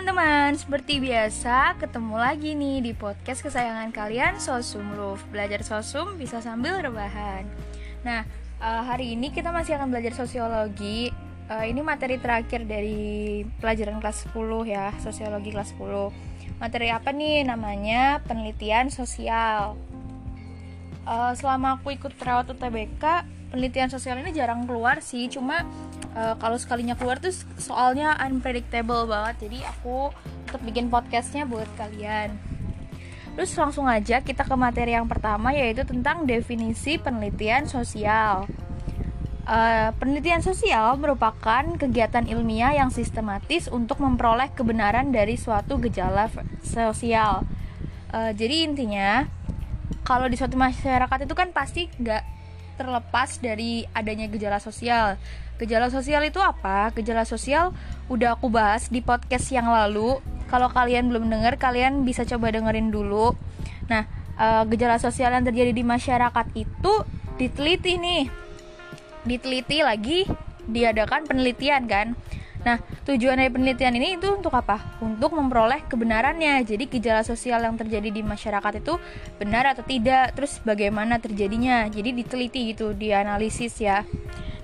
teman-teman, seperti biasa ketemu lagi nih di podcast kesayangan kalian Sosum Roof. Belajar Sosum bisa sambil rebahan. Nah, uh, hari ini kita masih akan belajar sosiologi. Uh, Ini materi terakhir dari pelajaran kelas 10 ya, sosiologi kelas 10 Materi apa nih? Namanya penelitian sosial. Uh, Selama aku ikut terawat UTBK, penelitian sosial ini jarang keluar sih. Cuma uh, kalau sekalinya keluar tuh soalnya unpredictable banget. Jadi aku tetap bikin podcastnya buat kalian. Terus langsung aja kita ke materi yang pertama yaitu tentang definisi penelitian sosial. Uh, penelitian sosial merupakan kegiatan ilmiah yang sistematis untuk memperoleh kebenaran dari suatu gejala sosial. Uh, jadi intinya kalau di suatu masyarakat itu kan pasti nggak terlepas dari adanya gejala sosial Gejala sosial itu apa? Gejala sosial udah aku bahas di podcast yang lalu. Kalau kalian belum dengar, kalian bisa coba dengerin dulu. Nah, uh, gejala sosial yang terjadi di masyarakat itu diteliti nih. Diteliti lagi, diadakan penelitian kan. Nah, tujuan dari penelitian ini itu untuk apa? Untuk memperoleh kebenarannya. Jadi gejala sosial yang terjadi di masyarakat itu benar atau tidak, terus bagaimana terjadinya. Jadi diteliti gitu, dianalisis ya.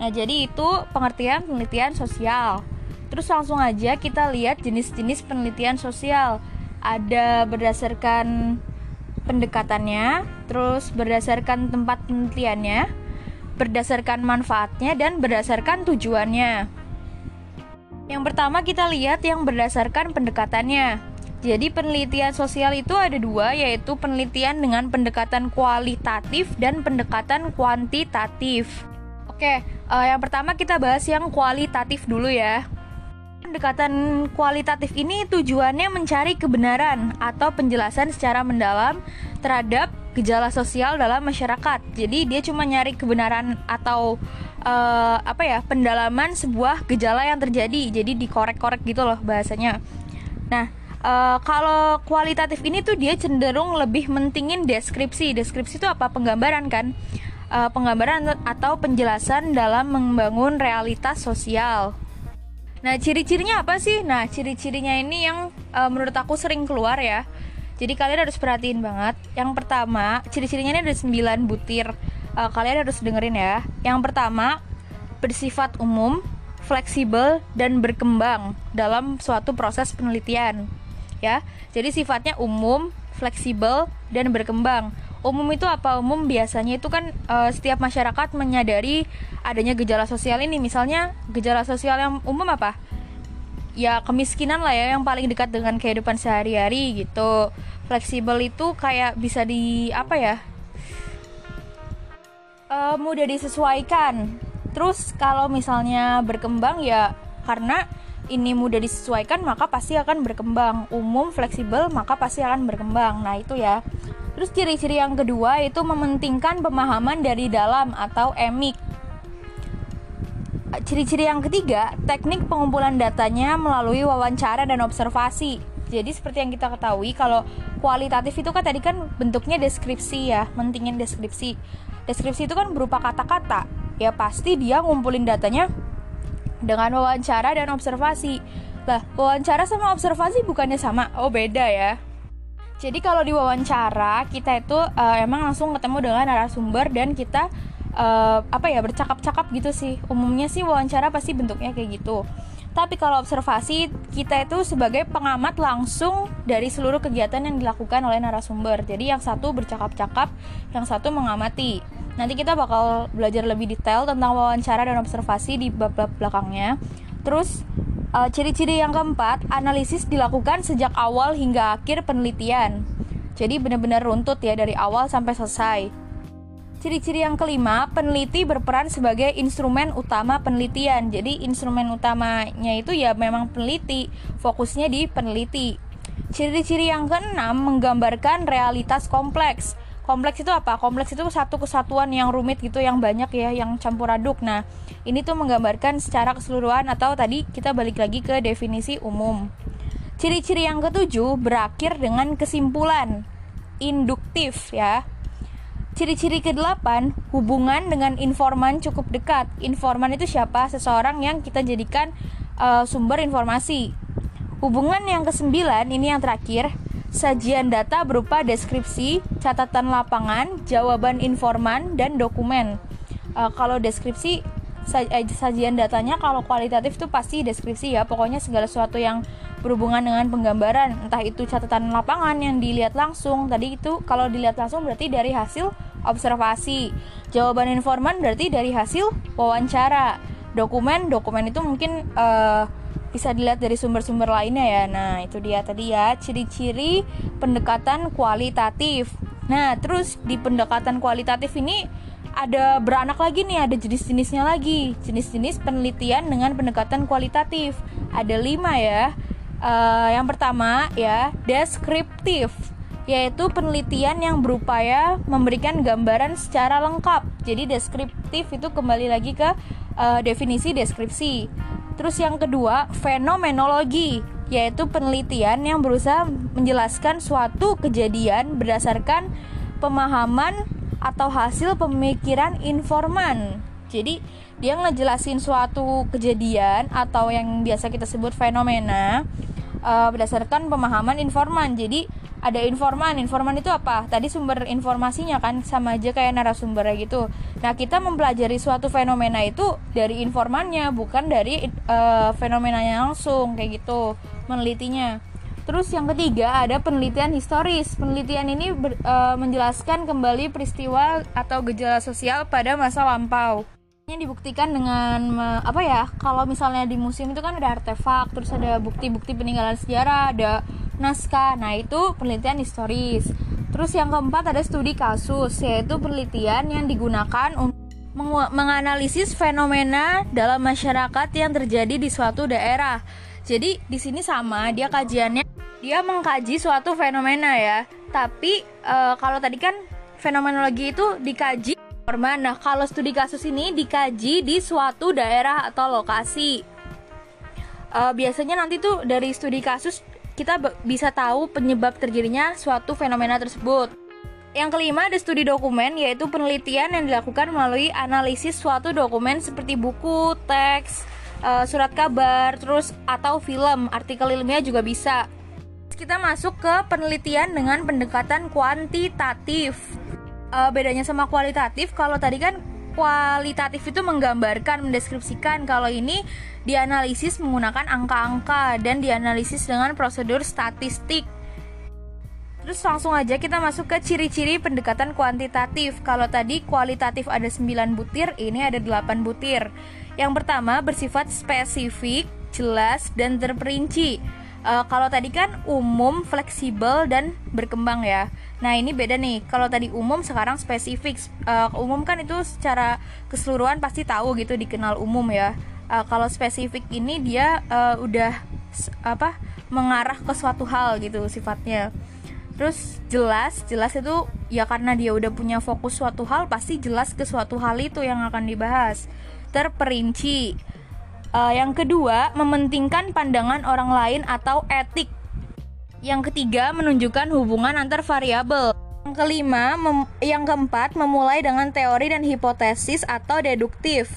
Nah, jadi itu pengertian penelitian sosial. Terus langsung aja kita lihat jenis-jenis penelitian sosial. Ada berdasarkan pendekatannya, terus berdasarkan tempat penelitiannya, berdasarkan manfaatnya dan berdasarkan tujuannya. Yang pertama kita lihat yang berdasarkan pendekatannya. Jadi penelitian sosial itu ada dua, yaitu penelitian dengan pendekatan kualitatif dan pendekatan kuantitatif. Oke, uh, yang pertama kita bahas yang kualitatif dulu ya. Pendekatan kualitatif ini tujuannya mencari kebenaran atau penjelasan secara mendalam terhadap gejala sosial dalam masyarakat. Jadi dia cuma nyari kebenaran atau uh, apa ya pendalaman sebuah gejala yang terjadi. Jadi dikorek-korek gitu loh bahasanya. Nah, uh, kalau kualitatif ini tuh dia cenderung lebih mentingin deskripsi. Deskripsi itu apa? Penggambaran kan uh, penggambaran atau penjelasan dalam membangun realitas sosial. Nah, ciri-cirinya apa sih? Nah, ciri-cirinya ini yang uh, menurut aku sering keluar ya. Jadi kalian harus perhatiin banget. Yang pertama, ciri-cirinya ini ada 9 butir. Uh, kalian harus dengerin ya. Yang pertama, bersifat umum, fleksibel dan berkembang dalam suatu proses penelitian. Ya. Jadi sifatnya umum, fleksibel dan berkembang umum itu apa umum biasanya itu kan uh, setiap masyarakat menyadari adanya gejala sosial ini misalnya gejala sosial yang umum apa ya kemiskinan lah ya yang paling dekat dengan kehidupan sehari-hari gitu. Fleksibel itu kayak bisa di apa ya uh, mudah disesuaikan. Terus kalau misalnya berkembang ya karena ini mudah disesuaikan maka pasti akan berkembang. Umum fleksibel maka pasti akan berkembang. Nah itu ya. Terus ciri-ciri yang kedua itu mementingkan pemahaman dari dalam atau emik. Ciri-ciri yang ketiga, teknik pengumpulan datanya melalui wawancara dan observasi. Jadi seperti yang kita ketahui kalau kualitatif itu kan tadi kan bentuknya deskripsi ya, mentingin deskripsi. Deskripsi itu kan berupa kata-kata. Ya pasti dia ngumpulin datanya dengan wawancara dan observasi. Lah, wawancara sama observasi bukannya sama? Oh, beda ya. Jadi kalau di wawancara kita itu uh, emang langsung ketemu dengan narasumber dan kita uh, apa ya bercakap-cakap gitu sih. Umumnya sih wawancara pasti bentuknya kayak gitu. Tapi kalau observasi kita itu sebagai pengamat langsung dari seluruh kegiatan yang dilakukan oleh narasumber. Jadi yang satu bercakap-cakap, yang satu mengamati. Nanti kita bakal belajar lebih detail tentang wawancara dan observasi di bab-bab belakangnya. Terus Uh, ciri-ciri yang keempat, analisis dilakukan sejak awal hingga akhir penelitian. Jadi benar-benar runtut ya dari awal sampai selesai. Ciri-ciri yang kelima, peneliti berperan sebagai instrumen utama penelitian. Jadi instrumen utamanya itu ya memang peneliti, fokusnya di peneliti. Ciri-ciri yang keenam menggambarkan realitas kompleks. Kompleks itu apa? Kompleks itu satu kesatuan yang rumit gitu yang banyak ya yang campur aduk. Nah ini tuh menggambarkan secara keseluruhan atau tadi kita balik lagi ke definisi umum. Ciri-ciri yang ketujuh berakhir dengan kesimpulan. Induktif ya Ciri-ciri kedelapan, hubungan dengan informan cukup dekat. Informan itu siapa? Seseorang yang kita jadikan uh, sumber informasi. Hubungan yang kesembilan ini yang terakhir, sajian data berupa deskripsi, catatan lapangan, jawaban informan, dan dokumen. Uh, kalau deskripsi eh, sajian datanya kalau kualitatif itu pasti deskripsi ya pokoknya segala sesuatu yang berhubungan dengan penggambaran entah itu catatan lapangan yang dilihat langsung tadi itu kalau dilihat langsung berarti dari hasil observasi jawaban informan berarti dari hasil wawancara dokumen dokumen itu mungkin uh, bisa dilihat dari sumber-sumber lainnya ya. Nah, itu dia tadi ya ciri-ciri pendekatan kualitatif. Nah, terus di pendekatan kualitatif ini ada beranak lagi nih, ada jenis-jenisnya lagi. Jenis-jenis penelitian dengan pendekatan kualitatif. Ada lima ya. Uh, yang pertama ya, deskriptif yaitu penelitian yang berupaya memberikan gambaran secara lengkap. Jadi deskriptif itu kembali lagi ke uh, definisi deskripsi. Terus yang kedua, fenomenologi, yaitu penelitian yang berusaha menjelaskan suatu kejadian berdasarkan pemahaman atau hasil pemikiran informan. Jadi, dia ngejelasin suatu kejadian atau yang biasa kita sebut fenomena uh, berdasarkan pemahaman informan. Jadi, ada informan. Informan itu apa? Tadi sumber informasinya kan sama aja kayak narasumbernya gitu. Nah kita mempelajari suatu fenomena itu dari informannya bukan dari uh, fenomenanya langsung kayak gitu menelitinya. Terus yang ketiga ada penelitian historis. Penelitian ini ber, uh, menjelaskan kembali peristiwa atau gejala sosial pada masa lampau. Yang dibuktikan dengan apa ya kalau misalnya di museum itu kan ada artefak terus ada bukti-bukti peninggalan sejarah ada naskah. Nah, itu penelitian historis. Terus yang keempat ada studi kasus, yaitu penelitian yang digunakan untuk menganalisis fenomena dalam masyarakat yang terjadi di suatu daerah. Jadi di sini sama, dia kajiannya dia mengkaji suatu fenomena ya. Tapi e, kalau tadi kan fenomenologi itu dikaji Nah, kalau studi kasus ini dikaji di suatu daerah atau lokasi. E, biasanya nanti tuh dari studi kasus kita bisa tahu penyebab terjadinya suatu fenomena tersebut. Yang kelima ada studi dokumen yaitu penelitian yang dilakukan melalui analisis suatu dokumen seperti buku, teks, uh, surat kabar, terus atau film, artikel ilmiah juga bisa. Kita masuk ke penelitian dengan pendekatan kuantitatif. Uh, bedanya sama kualitatif, kalau tadi kan kualitatif itu menggambarkan, mendeskripsikan. Kalau ini dianalisis menggunakan angka-angka dan dianalisis dengan prosedur statistik. Terus langsung aja kita masuk ke ciri-ciri pendekatan kuantitatif. Kalau tadi kualitatif ada 9 butir, ini ada 8 butir. Yang pertama bersifat spesifik, jelas, dan terperinci. Uh, kalau tadi kan umum, fleksibel, dan berkembang ya. Nah ini beda nih. Kalau tadi umum, sekarang spesifik. Uh, umum kan itu secara keseluruhan pasti tahu gitu dikenal umum ya. Uh, kalau spesifik ini dia uh, udah apa mengarah ke suatu hal gitu sifatnya. Terus jelas, jelas itu ya karena dia udah punya fokus suatu hal pasti jelas ke suatu hal itu yang akan dibahas. Terperinci. Uh, yang kedua, mementingkan pandangan orang lain atau etik yang ketiga, menunjukkan hubungan antar variabel. Yang kelima, yang keempat, memulai dengan teori dan hipotesis atau deduktif.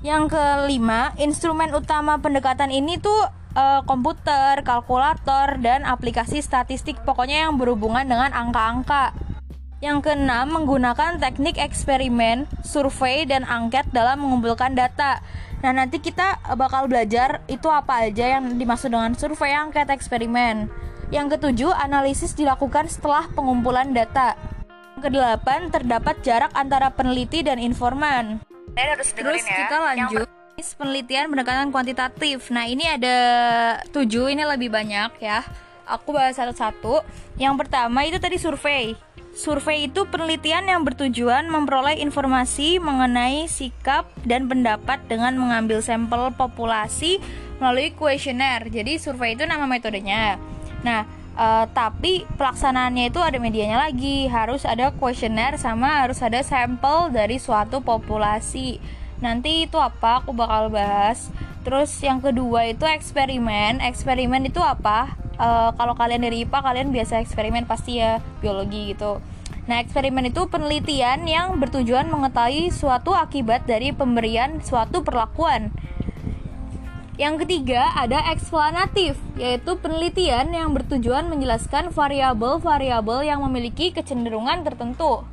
Yang kelima, instrumen utama pendekatan ini tuh uh, komputer, kalkulator, dan aplikasi statistik pokoknya yang berhubungan dengan angka-angka. Yang keenam, menggunakan teknik eksperimen, survei, dan angket dalam mengumpulkan data. Nah, nanti kita bakal belajar itu apa aja yang dimaksud dengan survei, angket, eksperimen. Yang ketujuh, analisis dilakukan setelah pengumpulan data. Yang kedelapan, terdapat jarak antara peneliti dan informan. Terus ya. kita lanjut. Yang penelitian pendekatan kuantitatif. Nah, ini ada tujuh, ini lebih banyak ya. Aku bahas satu-satu. Yang pertama itu tadi survei. Survei itu penelitian yang bertujuan memperoleh informasi mengenai sikap dan pendapat dengan mengambil sampel populasi melalui kuesioner. Jadi survei itu nama metodenya. Nah, uh, tapi pelaksanaannya itu ada medianya lagi, harus ada kuesioner sama harus ada sampel dari suatu populasi. Nanti itu apa? Aku bakal bahas. Terus yang kedua itu eksperimen. Eksperimen itu apa? Uh, kalau kalian dari IPA kalian biasa eksperimen pasti ya biologi gitu. Nah, eksperimen itu penelitian yang bertujuan mengetahui suatu akibat dari pemberian suatu perlakuan. Yang ketiga ada eksplanatif, yaitu penelitian yang bertujuan menjelaskan variabel-variabel yang memiliki kecenderungan tertentu.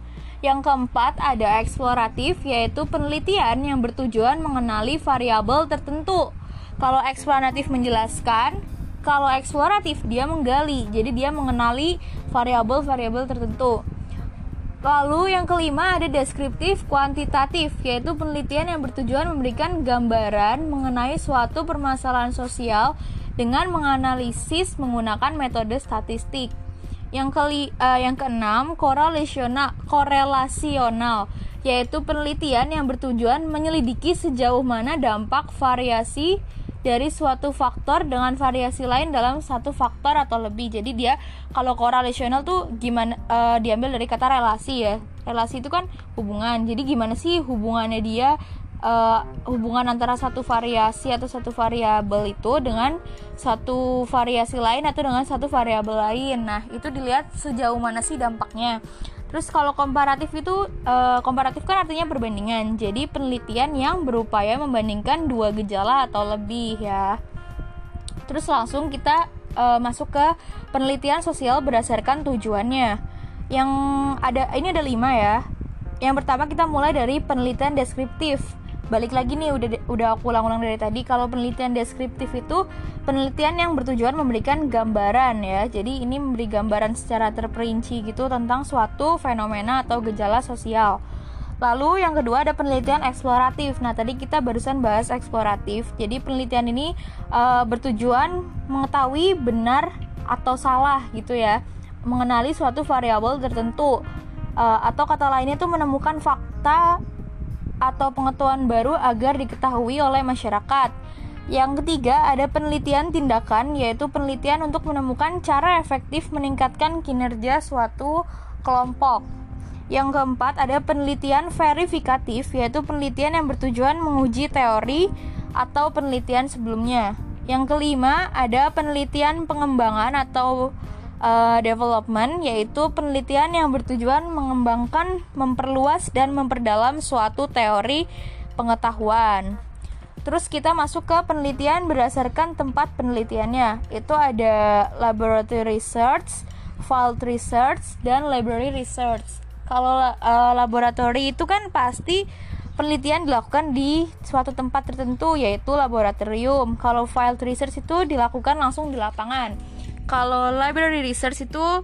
Yang keempat ada eksploratif, yaitu penelitian yang bertujuan mengenali variabel tertentu. Kalau eksplanatif menjelaskan, kalau eksploratif dia menggali, jadi dia mengenali variabel-variabel tertentu. Lalu yang kelima ada deskriptif kuantitatif, yaitu penelitian yang bertujuan memberikan gambaran mengenai suatu permasalahan sosial dengan menganalisis menggunakan metode statistik. Yang keli, uh, yang keenam korelasional, korelasional, yaitu penelitian yang bertujuan menyelidiki sejauh mana dampak variasi dari suatu faktor dengan variasi lain dalam satu faktor atau lebih. Jadi dia kalau korelasional tuh gimana uh, diambil dari kata relasi ya. Relasi itu kan hubungan. Jadi gimana sih hubungannya dia uh, hubungan antara satu variasi atau satu variabel itu dengan satu variasi lain atau dengan satu variabel lain. Nah, itu dilihat sejauh mana sih dampaknya. Terus kalau komparatif itu e, komparatif kan artinya perbandingan. Jadi penelitian yang berupaya membandingkan dua gejala atau lebih ya. Terus langsung kita e, masuk ke penelitian sosial berdasarkan tujuannya. Yang ada ini ada lima ya. Yang pertama kita mulai dari penelitian deskriptif balik lagi nih udah udah aku ulang-ulang dari tadi kalau penelitian deskriptif itu penelitian yang bertujuan memberikan gambaran ya jadi ini memberi gambaran secara terperinci gitu tentang suatu fenomena atau gejala sosial Lalu yang kedua ada penelitian eksploratif. Nah tadi kita barusan bahas eksploratif. Jadi penelitian ini e, bertujuan mengetahui benar atau salah gitu ya, mengenali suatu variabel tertentu e, atau kata lainnya itu menemukan fakta atau pengetahuan baru agar diketahui oleh masyarakat. Yang ketiga, ada penelitian tindakan, yaitu penelitian untuk menemukan cara efektif meningkatkan kinerja suatu kelompok. Yang keempat, ada penelitian verifikatif, yaitu penelitian yang bertujuan menguji teori atau penelitian sebelumnya. Yang kelima, ada penelitian pengembangan atau uh, development yaitu penelitian yang bertujuan mengembangkan, memperluas dan memperdalam suatu teori pengetahuan. Terus kita masuk ke penelitian berdasarkan tempat penelitiannya. Itu ada laboratory research, field research, dan library research. Kalau uh, laboratory itu kan pasti penelitian dilakukan di suatu tempat tertentu yaitu laboratorium. Kalau field research itu dilakukan langsung di lapangan kalau library research itu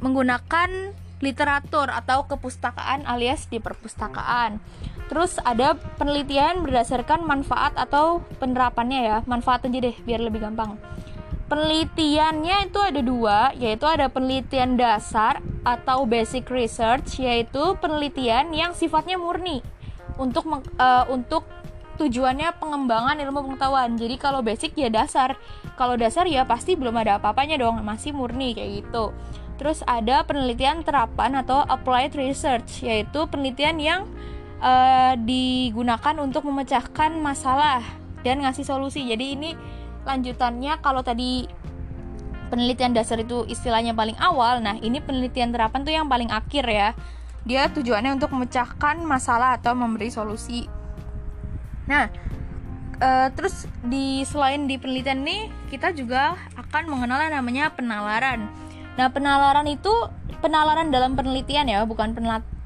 menggunakan literatur atau kepustakaan alias di perpustakaan. Terus ada penelitian berdasarkan manfaat atau penerapannya ya. Manfaat aja deh biar lebih gampang. Penelitiannya itu ada dua, yaitu ada penelitian dasar atau basic research, yaitu penelitian yang sifatnya murni untuk uh, untuk tujuannya pengembangan ilmu pengetahuan. Jadi kalau basic ya dasar. Kalau dasar ya pasti belum ada apa-apanya dong, masih murni kayak gitu. Terus ada penelitian terapan atau applied research, yaitu penelitian yang uh, digunakan untuk memecahkan masalah dan ngasih solusi. Jadi ini lanjutannya kalau tadi penelitian dasar itu istilahnya paling awal, nah ini penelitian terapan tuh yang paling akhir ya. Dia tujuannya untuk memecahkan masalah atau memberi solusi Nah, uh, terus di selain di penelitian ini kita juga akan mengenal yang namanya penalaran. Nah, penalaran itu penalaran dalam penelitian ya, bukan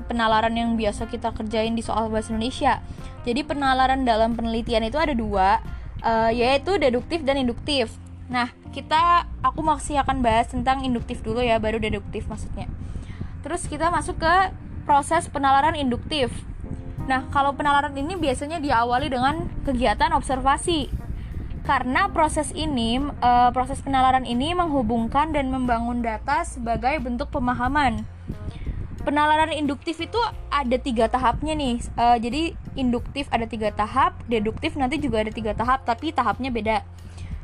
penalaran yang biasa kita kerjain di soal bahasa Indonesia. Jadi penalaran dalam penelitian itu ada dua, uh, yaitu deduktif dan induktif. Nah, kita aku masih akan bahas tentang induktif dulu ya, baru deduktif maksudnya. Terus kita masuk ke proses penalaran induktif. Nah, kalau penalaran ini biasanya diawali dengan kegiatan observasi. Karena proses ini, e, proses penalaran ini menghubungkan dan membangun data sebagai bentuk pemahaman. Penalaran induktif itu ada tiga tahapnya nih. E, jadi induktif ada tiga tahap, deduktif nanti juga ada tiga tahap, tapi tahapnya beda.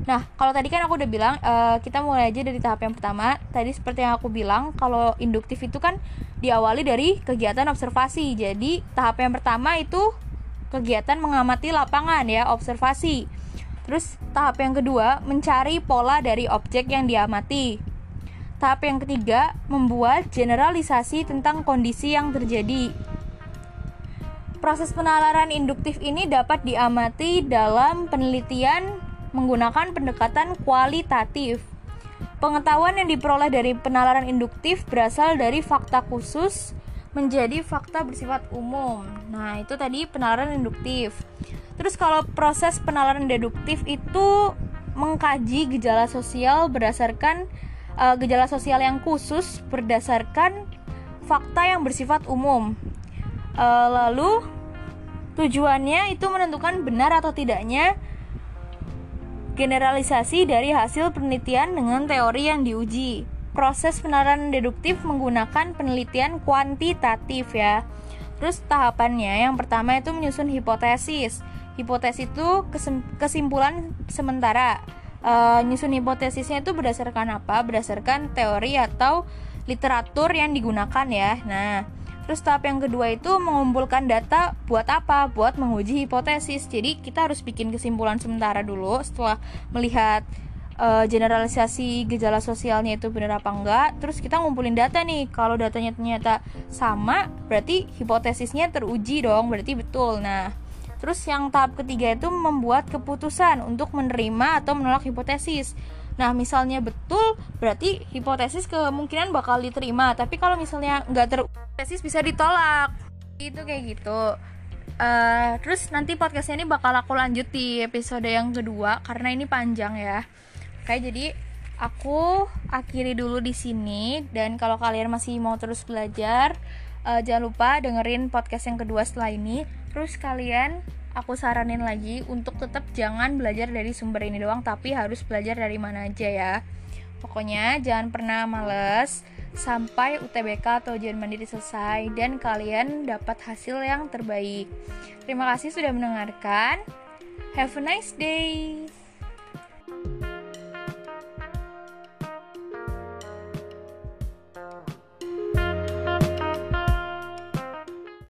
Nah, kalau tadi kan aku udah bilang uh, kita mulai aja dari tahap yang pertama. Tadi seperti yang aku bilang, kalau induktif itu kan diawali dari kegiatan observasi. Jadi, tahap yang pertama itu kegiatan mengamati lapangan ya, observasi. Terus tahap yang kedua, mencari pola dari objek yang diamati. Tahap yang ketiga, membuat generalisasi tentang kondisi yang terjadi. Proses penalaran induktif ini dapat diamati dalam penelitian menggunakan pendekatan kualitatif. Pengetahuan yang diperoleh dari penalaran induktif berasal dari fakta khusus menjadi fakta bersifat umum. Nah, itu tadi penalaran induktif. Terus kalau proses penalaran deduktif itu mengkaji gejala sosial berdasarkan uh, gejala sosial yang khusus berdasarkan fakta yang bersifat umum. Uh, lalu tujuannya itu menentukan benar atau tidaknya generalisasi dari hasil penelitian dengan teori yang diuji. Proses penalaran deduktif menggunakan penelitian kuantitatif ya. Terus tahapannya yang pertama itu menyusun hipotesis. Hipotesis itu kesimpulan sementara. Uh, nyusun hipotesisnya itu berdasarkan apa? Berdasarkan teori atau literatur yang digunakan ya. Nah, terus tahap yang kedua itu mengumpulkan data buat apa? Buat menguji hipotesis. Jadi kita harus bikin kesimpulan sementara dulu setelah melihat uh, generalisasi gejala sosialnya itu benar apa enggak. Terus kita ngumpulin data nih. Kalau datanya ternyata sama, berarti hipotesisnya teruji dong, berarti betul. Nah, Terus yang tahap ketiga itu membuat keputusan untuk menerima atau menolak hipotesis. Nah, misalnya betul, berarti hipotesis kemungkinan bakal diterima. Tapi kalau misalnya nggak terhipotesis bisa ditolak. Itu kayak gitu. Uh, terus nanti podcastnya ini bakal aku lanjut di episode yang kedua karena ini panjang ya. Oke, jadi aku akhiri dulu di sini dan kalau kalian masih mau terus belajar, uh, jangan lupa dengerin podcast yang kedua setelah ini Terus kalian aku saranin lagi untuk tetap jangan belajar dari sumber ini doang tapi harus belajar dari mana aja ya. Pokoknya jangan pernah males sampai UTBK atau ujian mandiri selesai dan kalian dapat hasil yang terbaik. Terima kasih sudah mendengarkan. Have a nice day.